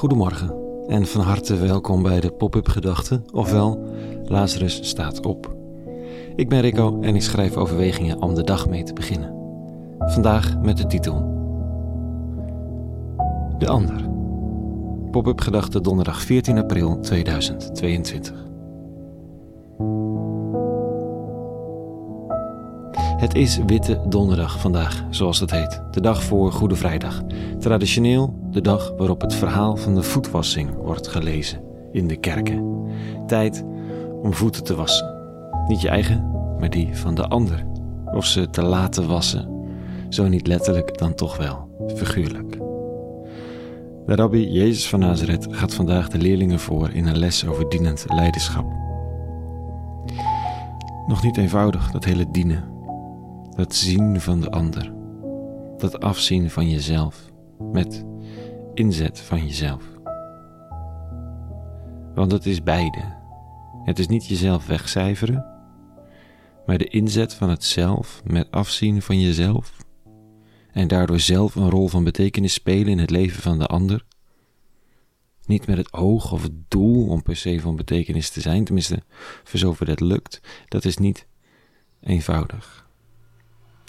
Goedemorgen en van harte welkom bij de Pop-up Gedachten, ofwel Lazarus staat op. Ik ben Rico en ik schrijf overwegingen om de dag mee te beginnen. Vandaag met de titel De Ander. Pop-up Gedachten donderdag 14 april 2022. Het is Witte Donderdag vandaag, zoals het heet, de dag voor Goede Vrijdag. Traditioneel de dag waarop het verhaal van de voetwassing wordt gelezen in de kerken. Tijd om voeten te wassen. Niet je eigen, maar die van de ander. Of ze te laten wassen. Zo niet letterlijk, dan toch wel figuurlijk. De rabbi Jezus van Nazareth gaat vandaag de leerlingen voor in een les over dienend leiderschap. Nog niet eenvoudig, dat hele dienen dat zien van de ander, dat afzien van jezelf met inzet van jezelf. Want het is beide. Het is niet jezelf wegcijferen, maar de inzet van het zelf met afzien van jezelf en daardoor zelf een rol van betekenis spelen in het leven van de ander. Niet met het oog of het doel om per se van betekenis te zijn, tenminste, voor zover dat lukt, dat is niet eenvoudig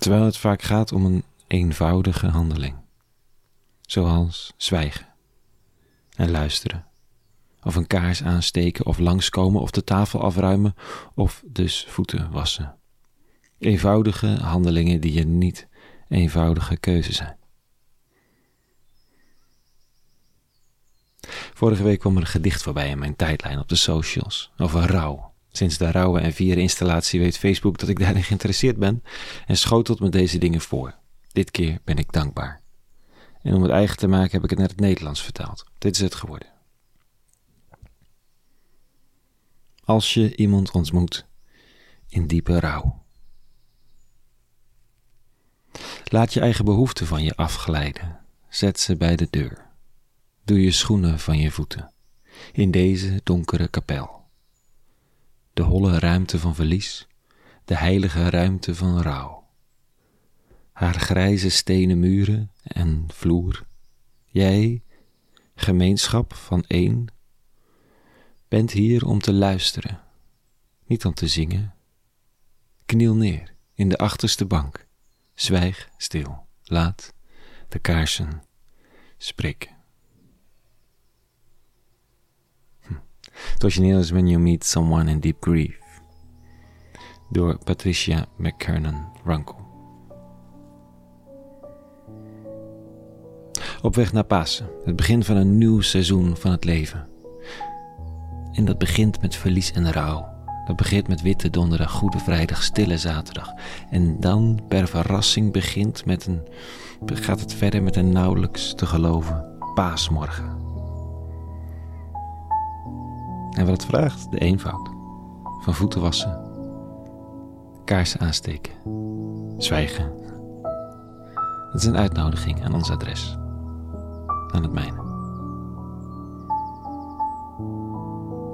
terwijl het vaak gaat om een eenvoudige handeling, zoals zwijgen en luisteren, of een kaars aansteken of langskomen of de tafel afruimen of dus voeten wassen. Eenvoudige handelingen die je niet eenvoudige keuze zijn. Vorige week kwam er een gedicht voorbij in mijn tijdlijn op de socials over rouw. Sinds de rauwe en vieren installatie weet Facebook dat ik daarin geïnteresseerd ben en schotelt me deze dingen voor. Dit keer ben ik dankbaar. En om het eigen te maken heb ik het naar het Nederlands vertaald. Dit is het geworden. Als je iemand ontmoet in diepe rouw. Laat je eigen behoeften van je afglijden. Zet ze bij de deur. Doe je schoenen van je voeten in deze donkere kapel de holle ruimte van verlies, de heilige ruimte van rouw. Haar grijze stenen muren en vloer, jij, gemeenschap van één, bent hier om te luisteren, niet om te zingen. Kniel neer in de achterste bank, zwijg stil, laat de kaarsen spreken. Het origineel is When You Meet Someone in Deep Grief door Patricia McKernan Runkle. Op weg naar Pasen, het begin van een nieuw seizoen van het leven. En dat begint met verlies en rouw. Dat begint met Witte Donderdag, Goede Vrijdag, Stille Zaterdag. En dan per verrassing begint met een, gaat het verder met een nauwelijks te geloven paasmorgen. En wat het vraagt, de eenvoud. Van voeten wassen, kaarsen aansteken, zwijgen. Het is een uitnodiging aan ons adres, aan het mijne.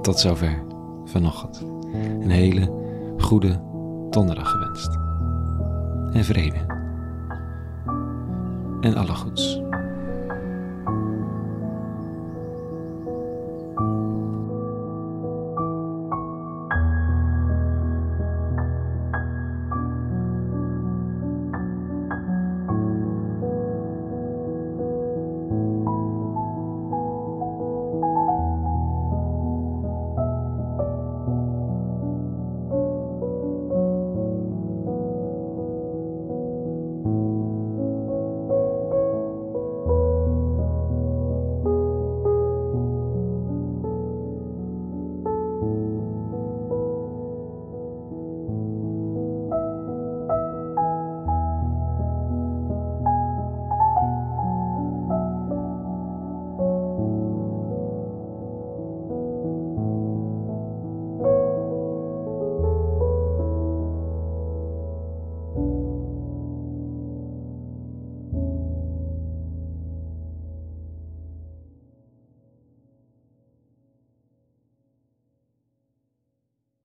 Tot zover vanochtend. Een hele goede donderdag gewenst. En vrede. En alle goeds.